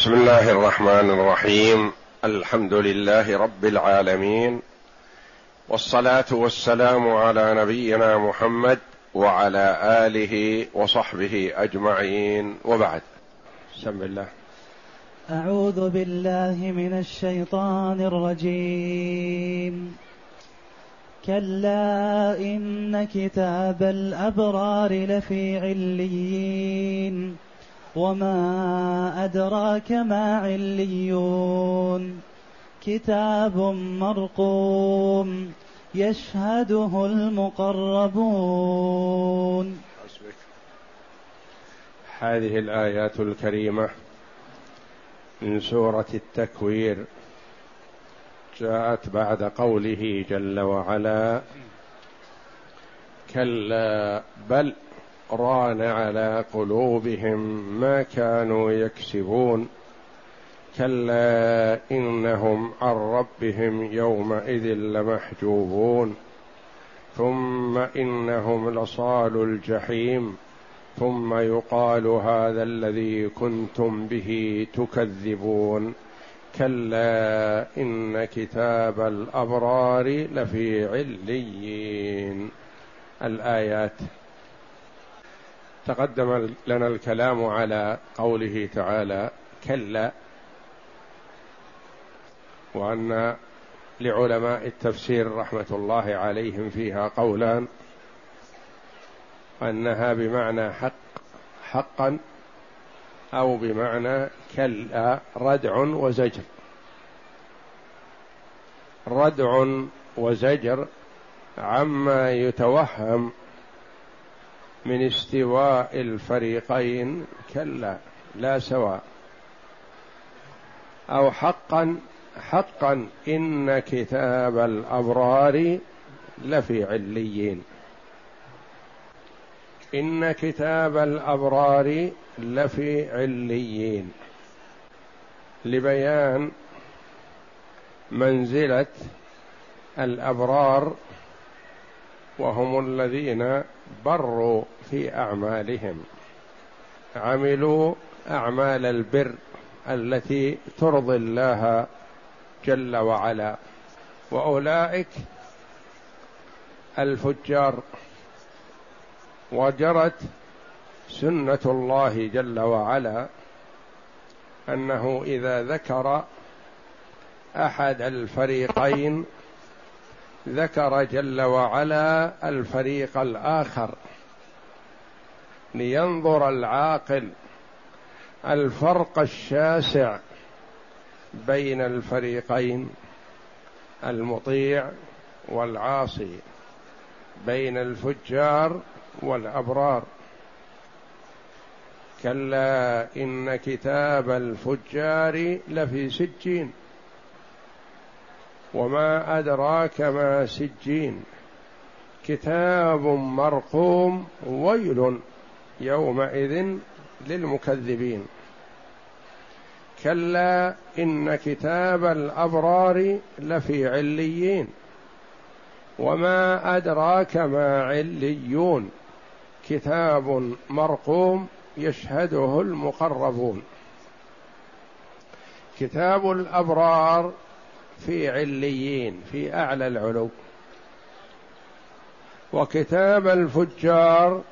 بسم الله الرحمن الرحيم. الحمد لله رب العالمين. والصلاة والسلام على نبينا محمد وعلى آله وصحبه أجمعين. وبعد. بسم الله. أعوذ بالله من الشيطان الرجيم. كلا إن كتاب الأبرار لفي عليين. وما أدراك ما عليون كتاب مرقوم يشهده المقربون هذه الآيات الكريمة من سورة التكوير جاءت بعد قوله جل وعلا كلا بل ران على قلوبهم ما كانوا يكسبون. كلا إنهم عن ربهم يومئذ لمحجوبون. ثم إنهم لصال الجحيم. ثم يقال هذا الذي كنتم به تكذبون. كلا إن كتاب الأبرار لفي عليين. الآيات تقدم لنا الكلام على قوله تعالى كلا وأن لعلماء التفسير رحمة الله عليهم فيها قولان أنها بمعنى حق حقا أو بمعنى كلا ردع وزجر. ردع وزجر عما يتوهم من استواء الفريقين كلا لا سواء. أو حقا حقا إن كتاب الأبرار لفي عليين. إن كتاب الأبرار لفي عليين. لبيان منزلة الأبرار وهم الذين بروا في أعمالهم. عملوا أعمال البر التي ترضي الله جل وعلا. وأولئك الفجار. وجرت سنة الله جل وعلا أنه إذا ذكر أحد الفريقين ذكر جل وعلا الفريق الآخر لينظر العاقل الفرق الشاسع بين الفريقين المطيع والعاصي بين الفجار والأبرار كلا إن كتاب الفجار لفي سجين وما أدراك ما سجين. كتاب مرقوم ويل يومئذ للمكذبين. كلا إن كتاب الأبرار لفي عليين. وما أدراك ما عليون. كتاب مرقوم يشهده المقربون. كتاب الأبرار في عليين في أعلى العلو. وكتاب الفجار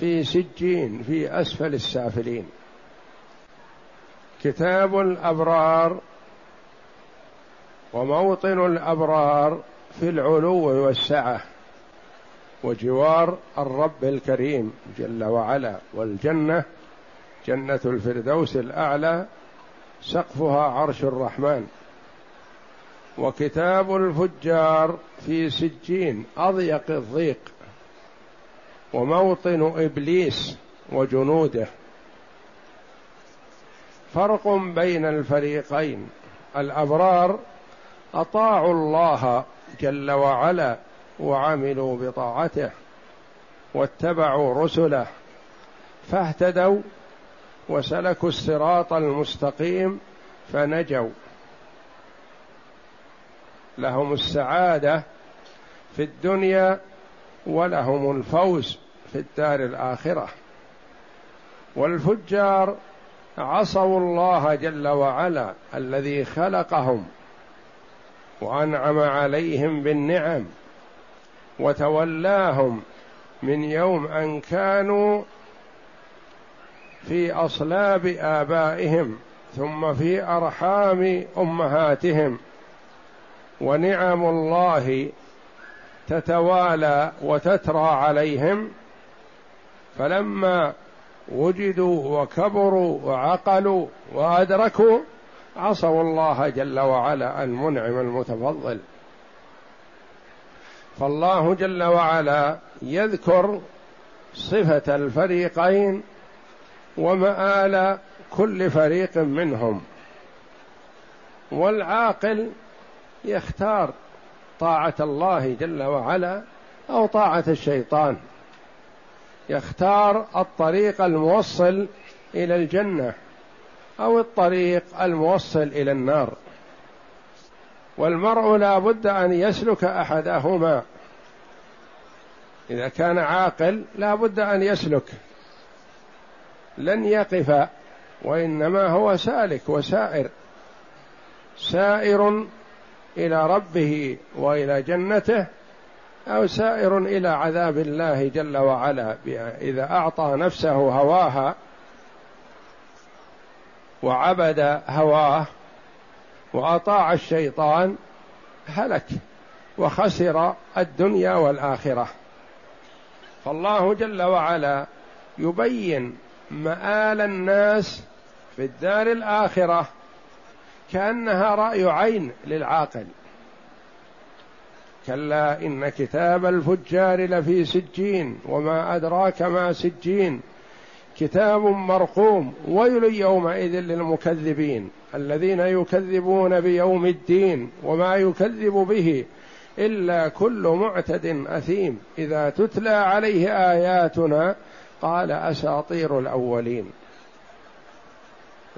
في سجين في أسفل السافلين. كتاب الأبرار وموطن الأبرار في العلو والسعة. وجوار الرب الكريم جل وعلا. والجنة جنة الفردوس الأعلى سقفها عرش الرحمن. وكتاب الفجار في سجين أضيق الضيق. وموطن إبليس وجنوده. فرق بين الفريقين. الأبرار أطاعوا الله جل وعلا وعملوا بطاعته. واتبعوا رسله. فاهتدوا وسلكوا الصراط المستقيم فنجوا. لهم السعادة في الدنيا ولهم الفوز في الدار الآخرة. والفجار عصوا الله جل وعلا الذي خلقهم وأنعم عليهم بالنعم وتولاهم من يوم أن كانوا في أصلاب آبائهم ثم في أرحام أمهاتهم. ونعم الله تتوالى وتترى عليهم فلما وجدوا وكبروا وعقلوا وأدركوا عصوا الله جل وعلا المنعم المتفضل. فالله جل وعلا يذكر صفة الفريقين ومآل كل فريق منهم. والعاقل يختار طاعة الله جل وعلا أو طاعة الشيطان. يختار الطريق الموصل إلى الجنة أو الطريق الموصل إلى النار. والمرء لا بد أن يسلك أحدهما. إذا كان عاقل لا بد أن يسلك. لن يقف وإنما هو سالك وسائر. سائر إلى ربه وإلى جنته أو سائر إلى عذاب الله جل وعلا إذا أعطى نفسه هواها وعبد هواه وأطاع الشيطان هلك وخسر الدنيا والآخرة. فالله جل وعلا يبين مآل الناس في الدار الآخرة كأنها رأي عين للعاقل. كلا إن كتاب الفجار لفي سجين وما أدراك ما سجين. كتاب مرقوم ويل يومئذ للمكذبين الذين يكذبون بيوم الدين وما يكذب به إلا كل معتد أثيم. إذا تتلى عليه آياتنا قال أساطير الأولين.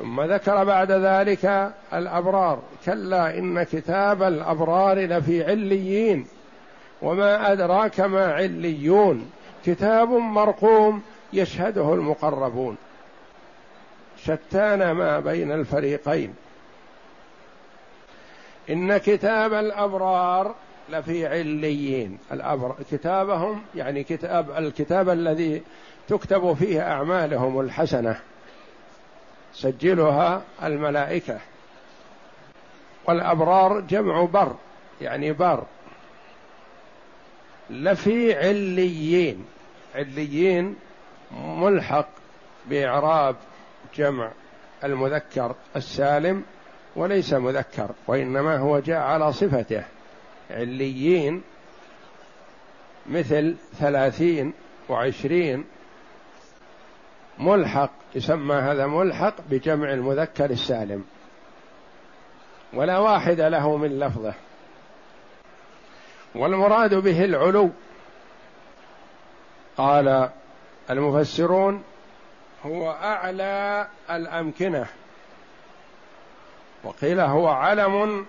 ثم ذكر بعد ذلك الأبرار. كلا إن كتاب الأبرار لفي عليين وما أدراك ما عليون. كتاب مرقوم يشهده المقربون. شتان ما بين الفريقين. إن كتاب الأبرار لفي عليين. الأبرار كتابهم يعني كتاب الكتاب الذي تكتب فيه أعمالهم الحسنة. سجلها الملائكة. والأبرار جمع بر يعني بر. لفي عليين عليين ملحق بإعراب جمع المذكر السالم وليس مذكر وإنما هو جاء على صفته. عليين مثل ثلاثين وعشرين ملحق يسمى هذا ملحق بجمع المذكر السالم. ولا واحد له من لفظه. والمراد به العلو. قال المفسرون هو أعلى الأمكنة. وقيل هو علم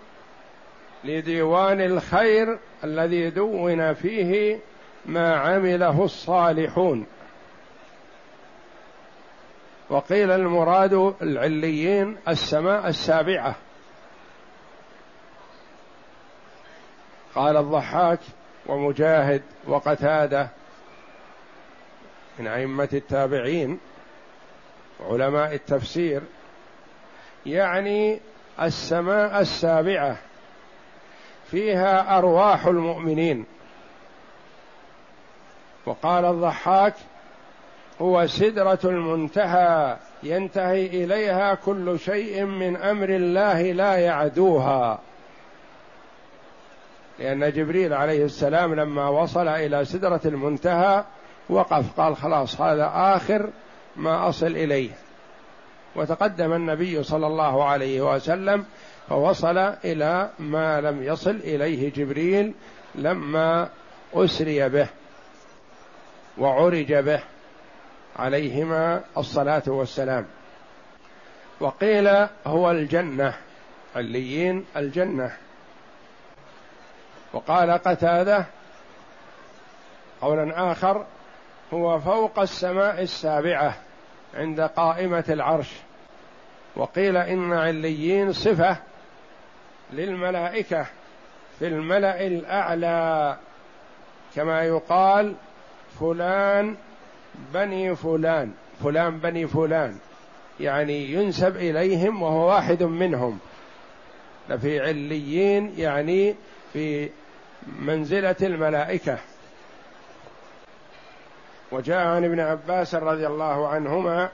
لديوان الخير الذي دون فيه ما عمله الصالحون. وقيل المراد العليين السماء السابعة. قال الضحاك ومجاهد وقتادة من أئمة التابعين علماء التفسير. يعني السماء السابعة فيها أرواح المؤمنين. وقال الضحاك هو سدرة المنتهى ينتهي إليها كل شيء من أمر الله لا يعدوها. لأن جبريل عليه السلام لما وصل إلى سدرة المنتهى وقف قال خلاص هذا آخر ما أصل إليه. وتقدم النبي صلى الله عليه وسلم فوصل إلى ما لم يصل إليه جبريل لما أسري به وعرج به. عليهما الصلاة والسلام. وقيل هو الجنة عليين الجنة. وقال قتادة قولا آخر هو فوق السماء السابعة عند قائمة العرش. وقيل إن عليين صفة للملائكة في الملأ الأعلى كما يقال فلان بني فلان فلان بني فلان. يعني ينسب إليهم وهو واحد منهم. لفي عليين يعني في منزلة الملائكة. وجاء عن ابن عباس رضي الله عنهما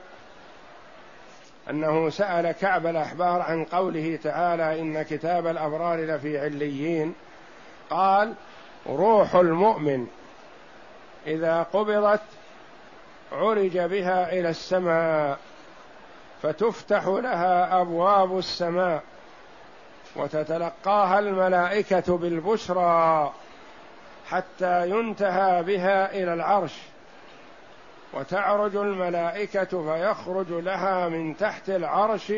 أنه سأل كعب الأحبار عن قوله تعالى إن كتاب الأبرار لفي عليين. قال روح المؤمن إذا قبضت عرج بها إلى السماء فتفتح لها أبواب السماء وتتلقاها الملائكة بالبشرى حتى ينتهى بها إلى العرش. وتعرج الملائكة فيخرج لها من تحت العرش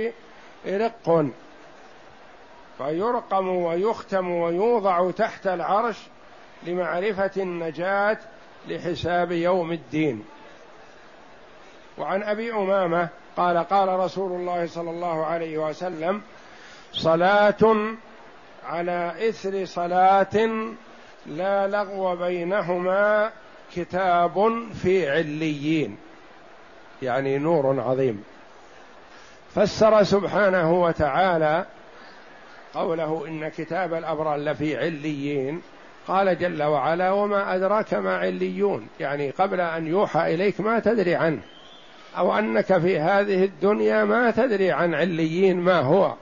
رق. فيرقم ويختم ويوضع تحت العرش لمعرفة النجاة لحساب يوم الدين. وعن أبي أمامة قال قال رسول الله صلى الله عليه وسلم صلاة على إثر صلاة لا لغو بينهما كتاب في عليين يعني نور عظيم. فسر سبحانه وتعالى قوله إن كتاب الأبرار لفي عليين قال جل وعلا وما أدراك ما عليون. يعني قبل أن يوحى إليك ما تدري عنه. أو أنك في هذه الدنيا ما تدري عن عليين ما هو.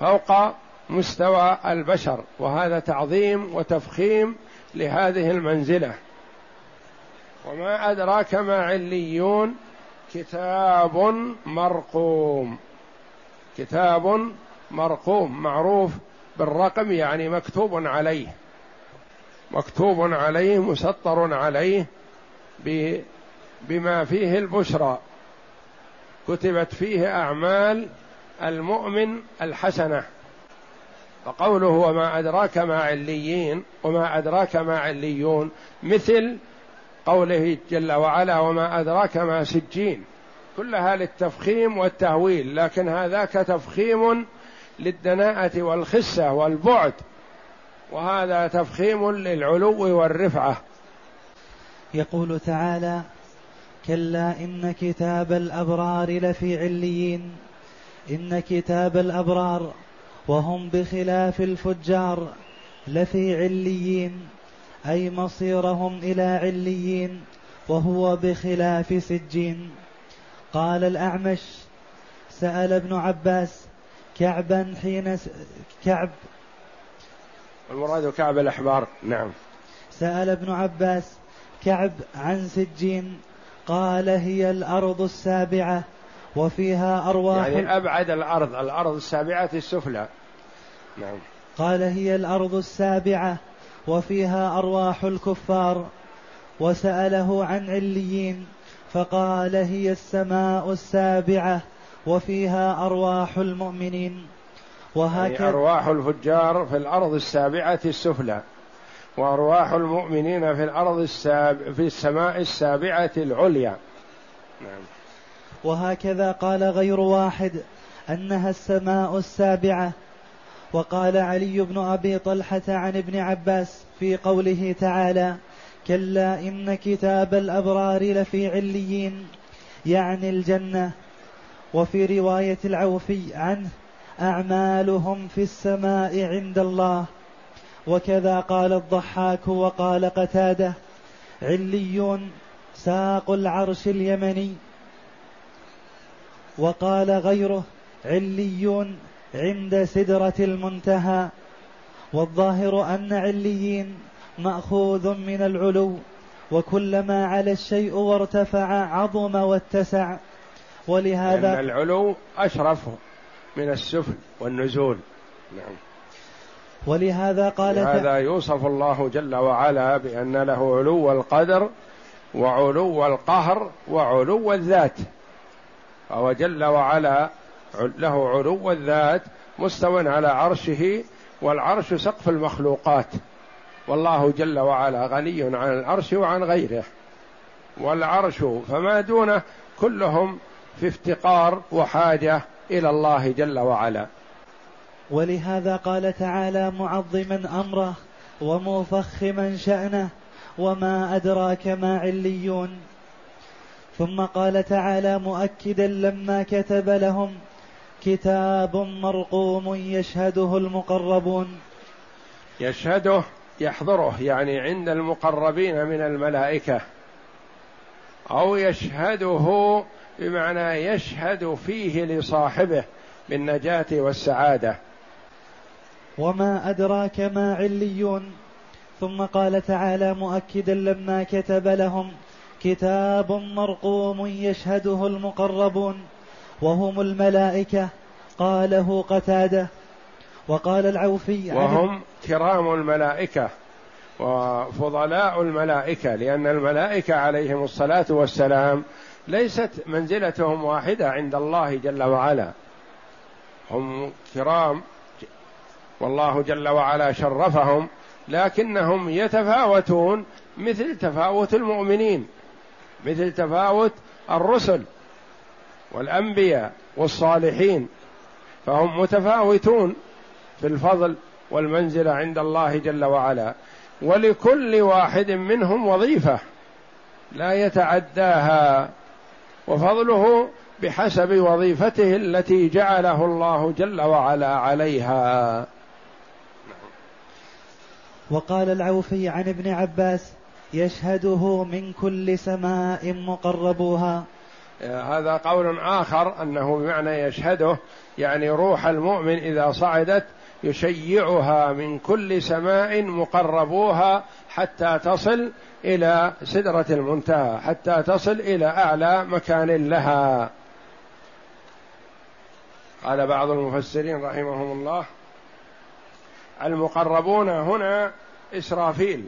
فوق مستوى البشر وهذا تعظيم وتفخيم لهذه المنزلة. وما أدراك ما عليون كتاب مرقوم. كتاب مرقوم معروف بالرقم يعني مكتوب عليه. مكتوب عليه مسطر عليه بما فيه البشرى. كتبت فيه أعمال المؤمن الحسنة. فقوله وما أدراك ما عليين وما أدراك ما عليون مثل قوله جل وعلا وما أدراك ما سجين. كلها للتفخيم والتهويل لكن هذاك تفخيم للدناءة والخسة والبعد. وهذا تفخيم للعلو والرفعة. يقول تعالى كلا إن كتاب الأبرار لفي عليين. إن كتاب الأبرار وهم بخلاف الفجار لفي عليين. أي مصيرهم إلى عليين وهو بخلاف سجين. قال الأعمش سأل ابن عباس كعبا حين س... كعب. المراد كعب الأحبار. نعم. سأل ابن عباس كعب عن سجين. قال هي الأرض السابعة وفيها أرواح يعني أبعد الأرض الأرض السابعة السفلى. نعم. قال هي الأرض السابعة وفيها أرواح الكفار وسأله عن عليين فقال هي السماء السابعة وفيها أرواح المؤمنين. وهكذا يعني أرواح الفجار في الأرض السابعة السفلى. وأرواح المؤمنين في الأرض الساب في السماء السابعة العليا. نعم. وهكذا قال غير واحد أنها السماء السابعة. وقال علي بن أبي طلحة عن ابن عباس في قوله تعالى كلا إن كتاب الأبرار لفي عليين يعني الجنة. وفي رواية العوفي عنه أعمالهم في السماء عند الله. وكذا قال الضحاك وقال قتادة عليون ساق العرش اليمني. وقال غيره عليون عند سدرة المنتهى. والظاهر أن عليين مأخوذ من العلو وكلما على الشيء وارتفع عظم واتسع. ولهذا لأن العلو أشرف من السفل والنزول. نعم. ولهذا قال هذا يوصف الله جل وعلا بأن له علو القدر وعلو القهر وعلو الذات. فهو جل وعلا له علو الذات مستو على عرشه والعرش سقف المخلوقات. والله جل وعلا غني عن العرش وعن غيره. والعرش فما دونه كلهم في افتقار وحاجة إلى الله جل وعلا. ولهذا قال تعالى معظما أمره ومفخما شأنه وما أدراك ما عليون. ثم قال تعالى مؤكدا لما كتب لهم كتاب مرقوم يشهده المقربون. يشهده يحضره يعني عند المقربين من الملائكة. أو يشهده بمعنى يشهد فيه لصاحبه بالنجاة والسعادة. وما ادراك ما عليون ثم قال تعالى مؤكدا لما كتب لهم كتاب مرقوم يشهده المقربون وهم الملائكه قاله قتاده وقال العوفي وهم كرام الملائكه وفضلاء الملائكه لأن الملائكه عليهم الصلاه والسلام ليست منزلتهم واحدة عند الله جل وعلا هم كرام والله جل وعلا شرفهم لكنهم يتفاوتون مثل تفاوت المؤمنين مثل تفاوت الرسل والأنبياء والصالحين فهم متفاوتون في الفضل والمنزلة عند الله جل وعلا. ولكل واحد منهم وظيفة لا يتعداها وفضله بحسب وظيفته التي جعله الله جل وعلا عليها. وقال العوفي عن ابن عباس يشهده من كل سماء مقربوها. هذا قول آخر أنه بمعنى يشهده يعني روح المؤمن إذا صعدت يشيعها من كل سماء مقربوها حتى تصل إلى سدرة المنتهى حتى تصل إلى أعلى مكان لها. قال بعض المفسرين رحمهم الله المقربون هنا إسرافيل.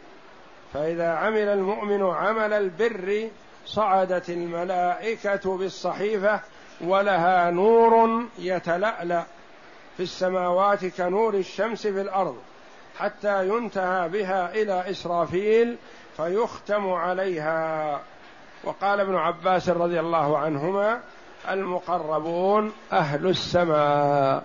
فإذا عمل المؤمن عمل البر صعدت الملائكة بالصحيفة ولها نور يتلألأ في السماوات كنور الشمس في الأرض حتى ينتهى بها إلى إسرافيل فيختم عليها. وقال ابن عباس رضي الله عنهما المقربون أهل السماء.